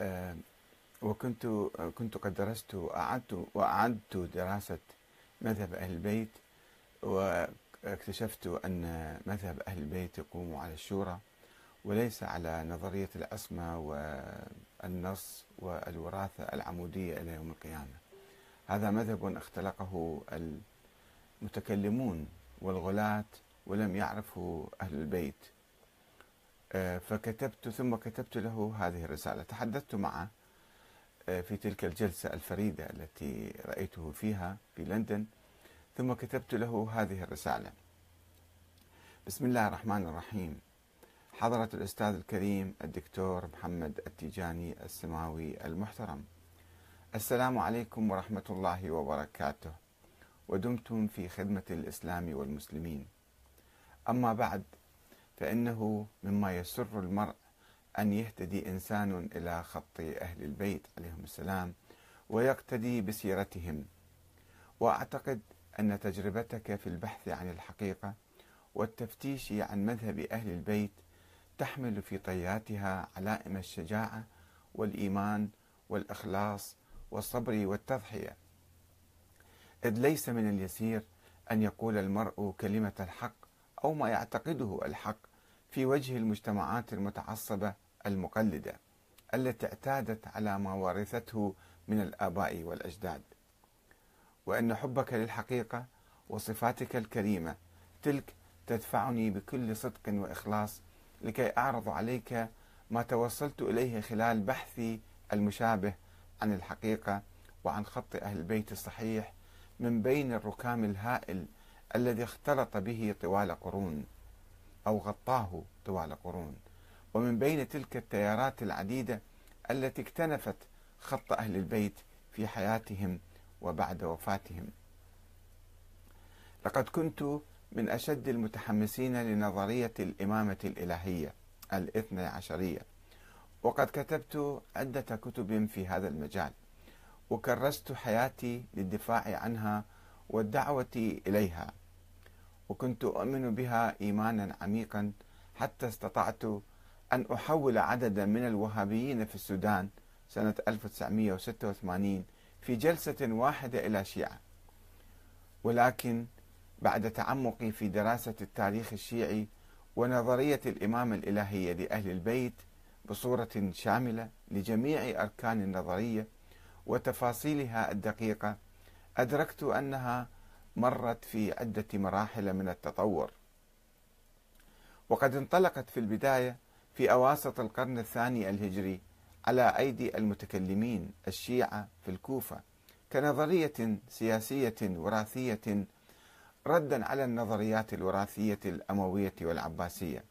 آه، وكنت كنت قد درست وأعدت وأعدت دراسة مذهب أهل البيت واكتشفت أن مذهب أهل البيت يقوم على الشورى وليس على نظرية العصمة والنص والوراثة العمودية إلى يوم القيامة. هذا مذهب اختلقه المتكلمون والغلاة ولم يعرفوا أهل البيت. فكتبت ثم كتبت له هذه الرسالة. تحدثت معه آه، في تلك الجلسة الفريدة التي رأيته فيها في لندن ثم كتبت له هذه الرسالة. بسم الله الرحمن الرحيم. حضرة الأستاذ الكريم الدكتور محمد التيجاني السماوي المحترم. السلام عليكم ورحمة الله وبركاته. ودمتم في خدمة الإسلام والمسلمين. أما بعد فإنه مما يسر المرء أن يهتدي إنسان إلى خط أهل البيت عليهم السلام ويقتدي بسيرتهم. وأعتقد أن تجربتك في البحث عن الحقيقة والتفتيش عن مذهب أهل البيت تحمل في طياتها علائم الشجاعة والإيمان والإخلاص والصبر والتضحية. إذ ليس من اليسير أن يقول المرء كلمة الحق أو ما يعتقده الحق في وجه المجتمعات المتعصبة المقلدة التي اعتادت على ما ورثته من الآباء والأجداد. وأن حبك للحقيقة وصفاتك الكريمة تلك تدفعني بكل صدق وإخلاص لكي أعرض عليك ما توصلت إليه خلال بحثي المشابه عن الحقيقة وعن خط أهل البيت الصحيح من بين الركام الهائل الذي اختلط به طوال قرون أو غطاه طوال قرون. ومن بين تلك التيارات العديدة التي اكتنفت خط أهل البيت في حياتهم وبعد وفاتهم. لقد كنت من أشد المتحمسين لنظرية الإمامة الإلهية الاثنى عشرية. وقد كتبت عدة كتب في هذا المجال. وكرست حياتي للدفاع عنها والدعوة إليها. وكنت أؤمن بها إيمانا عميقا حتى استطعت أن أحول عددا من الوهابيين في السودان سنة 1986 في جلسة واحدة إلى شيعة. ولكن بعد تعمقي في دراسة التاريخ الشيعي ونظرية الإمامة الإلهية لأهل البيت بصورة شاملة لجميع أركان النظرية وتفاصيلها الدقيقة أدركت أنها مرت في عدة مراحل من التطور. وقد انطلقت في البداية في أواسط القرن الثاني الهجري على أيدي المتكلمين الشيعة في الكوفة كنظرية سياسية وراثية ردا على النظريات الوراثية الأموية والعباسية.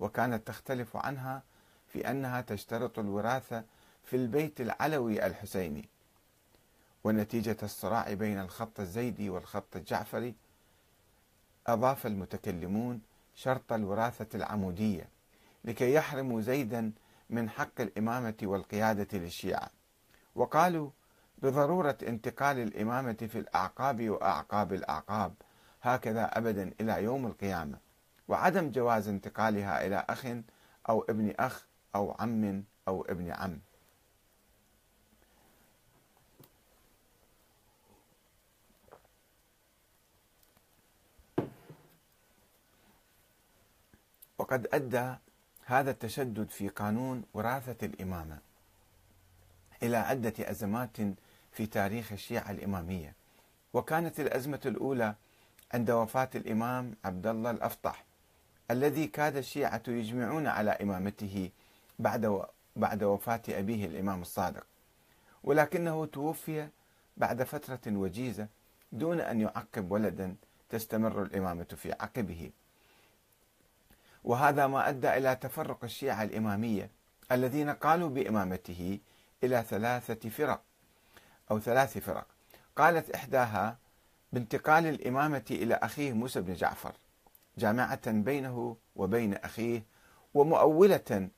وكانت تختلف عنها في أنها تشترط الوراثة في البيت العلوي الحسيني. ونتيجة الصراع بين الخط الزيدي والخط الجعفري أضاف المتكلمون شرط الوراثة العمودية لكي يحرموا زيدا من حق الإمامة والقيادة للشيعة. وقالوا بضرورة انتقال الإمامة في الأعقاب وأعقاب الأعقاب هكذا أبدا إلى يوم القيامة وعدم جواز انتقالها إلى أخ أو ابن أخ أو عم أو ابن عم. وقد أدى هذا التشدد في قانون وراثة الإمامة إلى عدة أزمات في تاريخ الشيعة الإمامية. وكانت الأزمة الأولى عند وفاة الإمام عبد الله الأفطح الذي كاد الشيعة يجمعون على إمامته بعد بعد وفاة أبيه الإمام الصادق. ولكنه توفي بعد فترة وجيزة دون أن يعقب ولدا تستمر الإمامة في عقبه. وهذا ما أدى إلى تفرق الشيعة الإمامية الذين قالوا بإمامته إلى ثلاثة فرق أو ثلاث فرق. قالت إحداها بانتقال الإمامة إلى أخيه موسى بن جعفر جامعة بينه وبين أخيه ومؤولة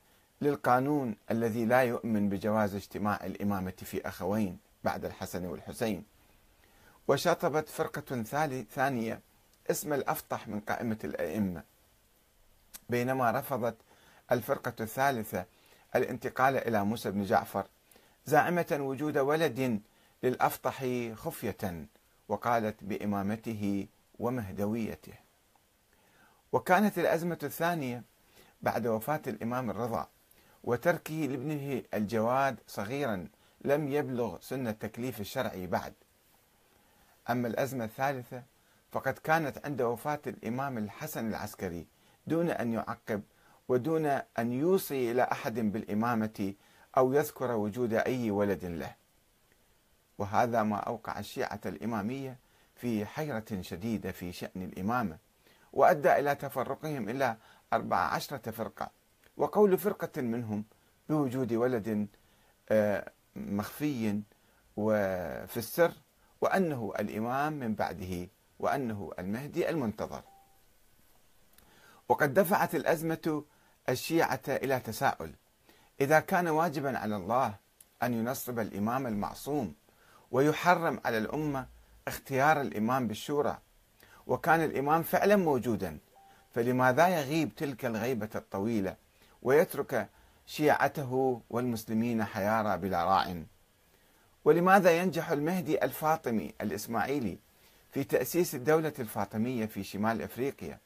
للقانون الذي لا يؤمن بجواز اجتماع الإمامة في أخوين بعد الحسن والحسين. وشطبت فرقة ثانية اسم الأفطح من قائمة الأئمة بينما رفضت الفرقة الثالثة الانتقال إلى موسى بن جعفر زاعمة وجود ولد للأفطح خفية وقالت بإمامته ومهدويته. وكانت الأزمة الثانية بعد وفاة الإمام الرضا وتركه لابنه الجواد صغيرا لم يبلغ سن التكليف الشرعي بعد. أما الأزمة الثالثة فقد كانت عند وفاة الإمام الحسن العسكري دون أن يعقب ودون أن يوصي إلى أحد بالإمامة أو يذكر وجود أي ولد له. وهذا ما أوقع الشيعة الإمامية في حيرة شديدة في شأن الإمامة وأدى إلى تفرقهم إلى أربع عشرة فرقة. وقول فرقة منهم بوجود ولد آه، مخفي وفي السر وأنه الإمام من بعده وأنه المهدي المنتظر. وقد دفعت الأزمة الشيعة إلى تساؤل. إذا كان واجبا على الله أن ينصب الإمام المعصوم ويحرم على الأمة اختيار الإمام بالشورى وكان الإمام فعلا موجودا فلماذا يغيب تلك الغيبة الطويلة ويترك شيعته والمسلمين حيارى بلا راع؟ ولماذا ينجح المهدي الفاطمي الإسماعيلي في تأسيس الدولة الفاطمية في شمال أفريقيا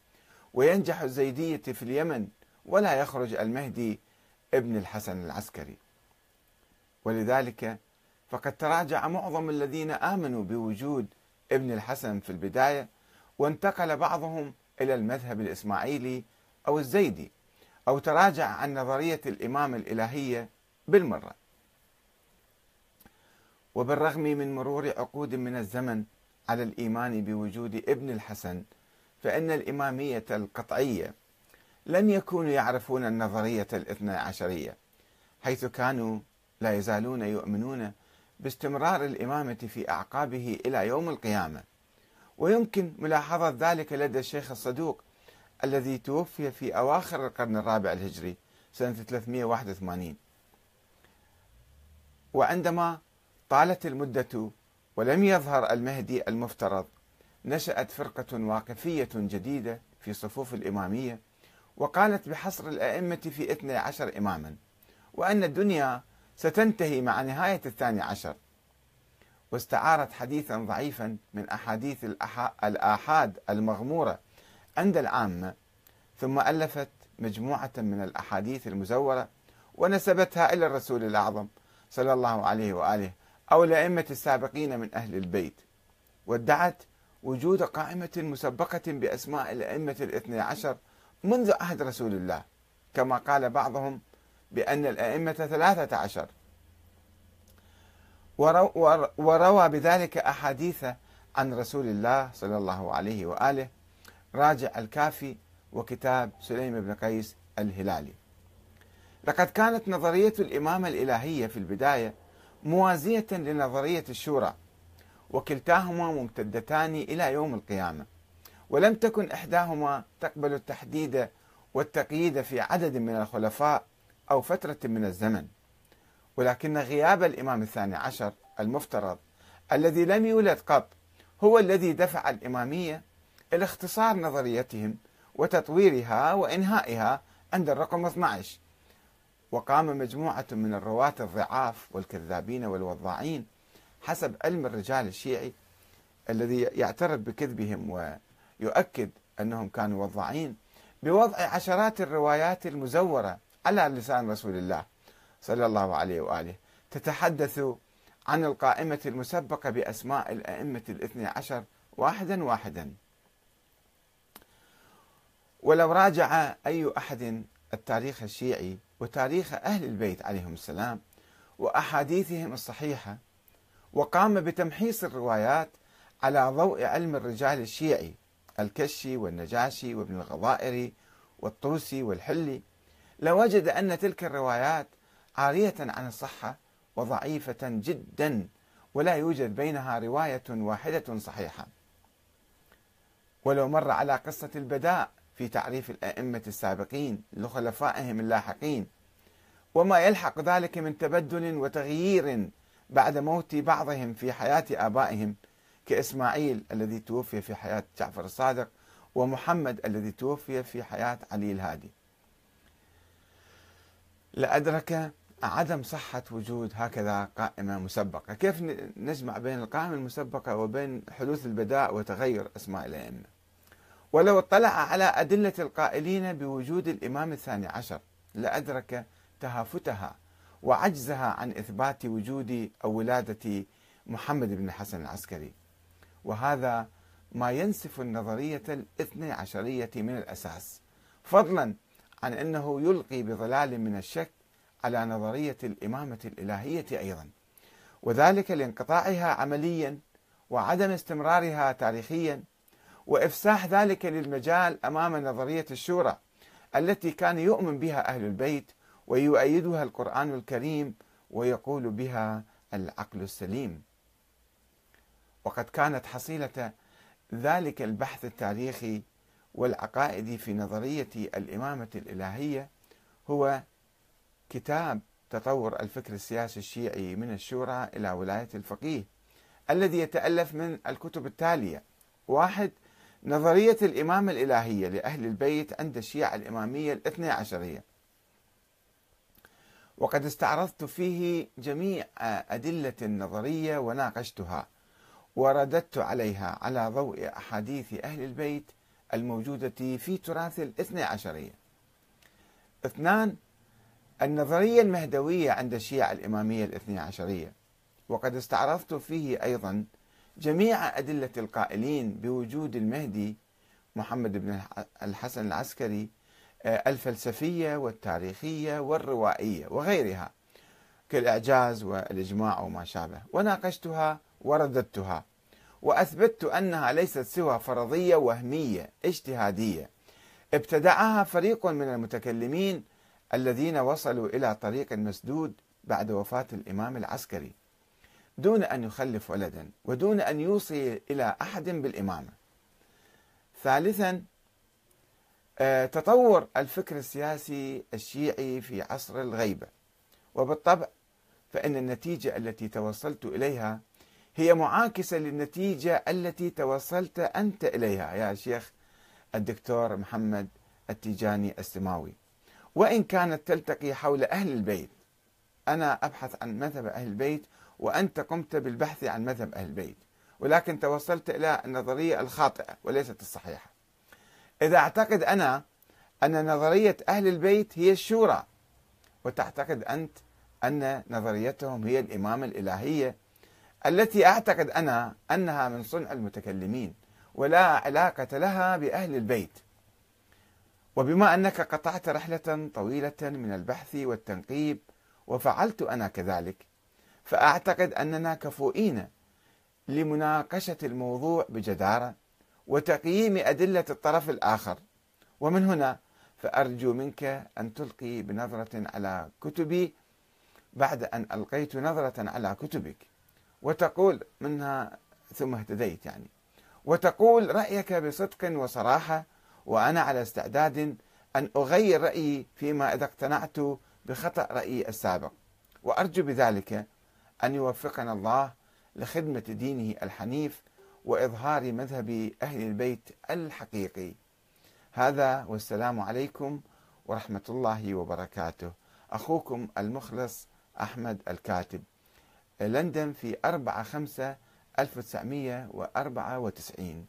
وينجح الزيدية في اليمن ولا يخرج المهدي ابن الحسن العسكري. ولذلك فقد تراجع معظم الذين آمنوا بوجود ابن الحسن في البداية وانتقل بعضهم إلى المذهب الإسماعيلي أو الزيدي أو تراجع عن نظرية الإمام الإلهية بالمرة. وبالرغم من مرور عقود من الزمن على الإيمان بوجود ابن الحسن فإن الإمامية القطعية لم يكونوا يعرفون النظرية الاثنى عشرية حيث كانوا لا يزالون يؤمنون باستمرار الإمامة في أعقابه إلى يوم القيامة. ويمكن ملاحظة ذلك لدى الشيخ الصدوق الذي توفي في أواخر القرن الرابع الهجري سنة 381 وعندما طالت المدة ولم يظهر المهدي المفترض نشأت فرقة واقفية جديدة في صفوف الإمامية وقالت بحصر الأئمة في 12 إماما وأن الدنيا ستنتهي مع نهاية الثاني عشر. واستعارت حديثا ضعيفا من أحاديث الآحاد المغمورة عند العامة ثم ألفت مجموعة من الأحاديث المزورة ونسبتها إلى الرسول الأعظم صلى الله عليه وآله أو الأئمة السابقين من أهل البيت وادعت وجود قائمة مسبقة بأسماء الأئمة الاثني عشر منذ عهد رسول الله كما قال بعضهم بأن الأئمة ثلاثة عشر. وروى بذلك أحاديث عن رسول الله صلى الله عليه وآله راجع الكافي وكتاب سليم بن قيس الهلالي. لقد كانت نظرية الإمامة الإلهية في البداية موازية لنظرية الشورى وكلتاهما ممتدتان إلى يوم القيامة. ولم تكن إحداهما تقبل التحديد والتقييد في عدد من الخلفاء أو فترة من الزمن. ولكن غياب الإمام الثاني عشر المفترض الذي لم يولد قط هو الذي دفع الإمامية إلى اختصار نظريتهم وتطويرها وإنهائها عند الرقم 12 وقام مجموعة من الرواة الضعاف والكذابين والوضاعين حسب علم الرجال الشيعي الذي يعترف بكذبهم ويؤكد أنهم كانوا وضاعين بوضع عشرات الروايات المزورة على لسان رسول الله صلى الله عليه وآله. تتحدث عن القائمة المسبقة بأسماء الأئمة الاثني عشر واحدا واحدا. ولو راجع أي أحد التاريخ الشيعي وتاريخ أهل البيت عليهم السلام وأحاديثهم الصحيحة وقام بتمحيص الروايات على ضوء علم الرجال الشيعي الكشي والنجاشي وابن الغضائري والطوسي والحلي. لوجد أن تلك الروايات عارية عن الصحة وضعيفة جدا ولا يوجد بينها رواية واحدة صحيحة. ولو مر على قصة البداء في تعريف الأئمة السابقين لخلفائهم اللاحقين وما يلحق ذلك من تبدل وتغيير بعد موت بعضهم في حياة آبائهم كإسماعيل الذي توفي في حياة جعفر الصادق ومحمد الذي توفي في حياة علي الهادي. لأدرك عدم صحة وجود هكذا قائمة مسبقة. كيف نجمع بين القائمة المسبقة وبين حدوث البداء وتغير أسماء الأئمة؟ ولو اطلع على أدلة القائلين بوجود الإمام الثاني عشر لأدرك تهافتها وعجزها عن إثبات وجود أو ولادة محمد بن الحسن العسكري. وهذا ما ينسف النظرية الاثني عشرية من الأساس فضلا عن أنه يلقي بظلال من الشك على نظرية الإمامة الإلهية أيضا. وذلك لانقطاعها عمليا وعدم استمرارها تاريخيا وإفساح ذلك للمجال أمام نظرية الشورى التي كان يؤمن بها أهل البيت ويؤيدها القرآن الكريم ويقول بها العقل السليم. وقد كانت حصيلة ذلك البحث التاريخي والعقائدي في نظرية الإمامة الإلهية هو كتاب تطور الفكر السياسي الشيعي من الشورى إلى ولاية الفقيه الذي يتألف من الكتب التالية. واحد نظرية الإمامة الإلهية لأهل البيت عند الشيعة الإمامية الاثنى عشرية. وقد استعرضت فيه جميع أدلة النظرية وناقشتها ورددت عليها على ضوء أحاديث أهل البيت الموجودة في تراث الاثنى عشرية اثنان النظرية المهدوية عند الشيعة الإمامية الاثنى عشرية وقد استعرضت فيه أيضا جميع أدلة القائلين بوجود المهدي محمد بن الحسن العسكري الفلسفية والتاريخية والروائية وغيرها كالإعجاز والإجماع وما شابه. وناقشتها ورددتها وأثبتت أنها ليست سوى فرضية وهمية اجتهادية. ابتدعها فريق من المتكلمين الذين وصلوا إلى طريق مسدود بعد وفاة الإمام العسكري دون أن يخلف ولدا ودون أن يوصي إلى أحد بالإمامة. ثالثا آه، تطور الفكر السياسي الشيعي في عصر الغيبة. وبالطبع فإن النتيجة التي توصلت إليها هي معاكسة للنتيجة التي توصلت أنت إليها يا شيخ الدكتور محمد التيجاني السماوي. وإن كانت تلتقي حول أهل البيت أنا أبحث عن مذهب أهل البيت وأنت قمت بالبحث عن مذهب أهل البيت. ولكن توصلت إلى النظرية الخاطئة وليست الصحيحة. إذا أعتقد أنا أن نظرية أهل البيت هي الشورى وتعتقد أنت أن نظريتهم هي الإمامة الإلهية التي أعتقد أنا أنها من صنع المتكلمين ولا علاقة لها بأهل البيت. وبما أنك قطعت رحلة طويلة من البحث والتنقيب وفعلت أنا كذلك فأعتقد أننا كفؤين لمناقشة الموضوع بجدارة. وتقييم أدلة الطرف الآخر. ومن هنا فأرجو منك أن تلقي بنظرة على كتبي بعد أن ألقيت نظرة على كتبك. وتقول منها ثم اهتديت يعني. وتقول رأيك بصدق وصراحة وأنا على استعداد أن أغير رأيي فيما إذا اقتنعت بخطأ رأيي السابق. وأرجو بذلك أن يوفقنا الله لخدمة دينه الحنيف وإظهار مذهب أهل البيت الحقيقي. هذا والسلام عليكم ورحمة الله وبركاته. أخوكم المخلص أحمد الكاتب. لندن في 4 5 1994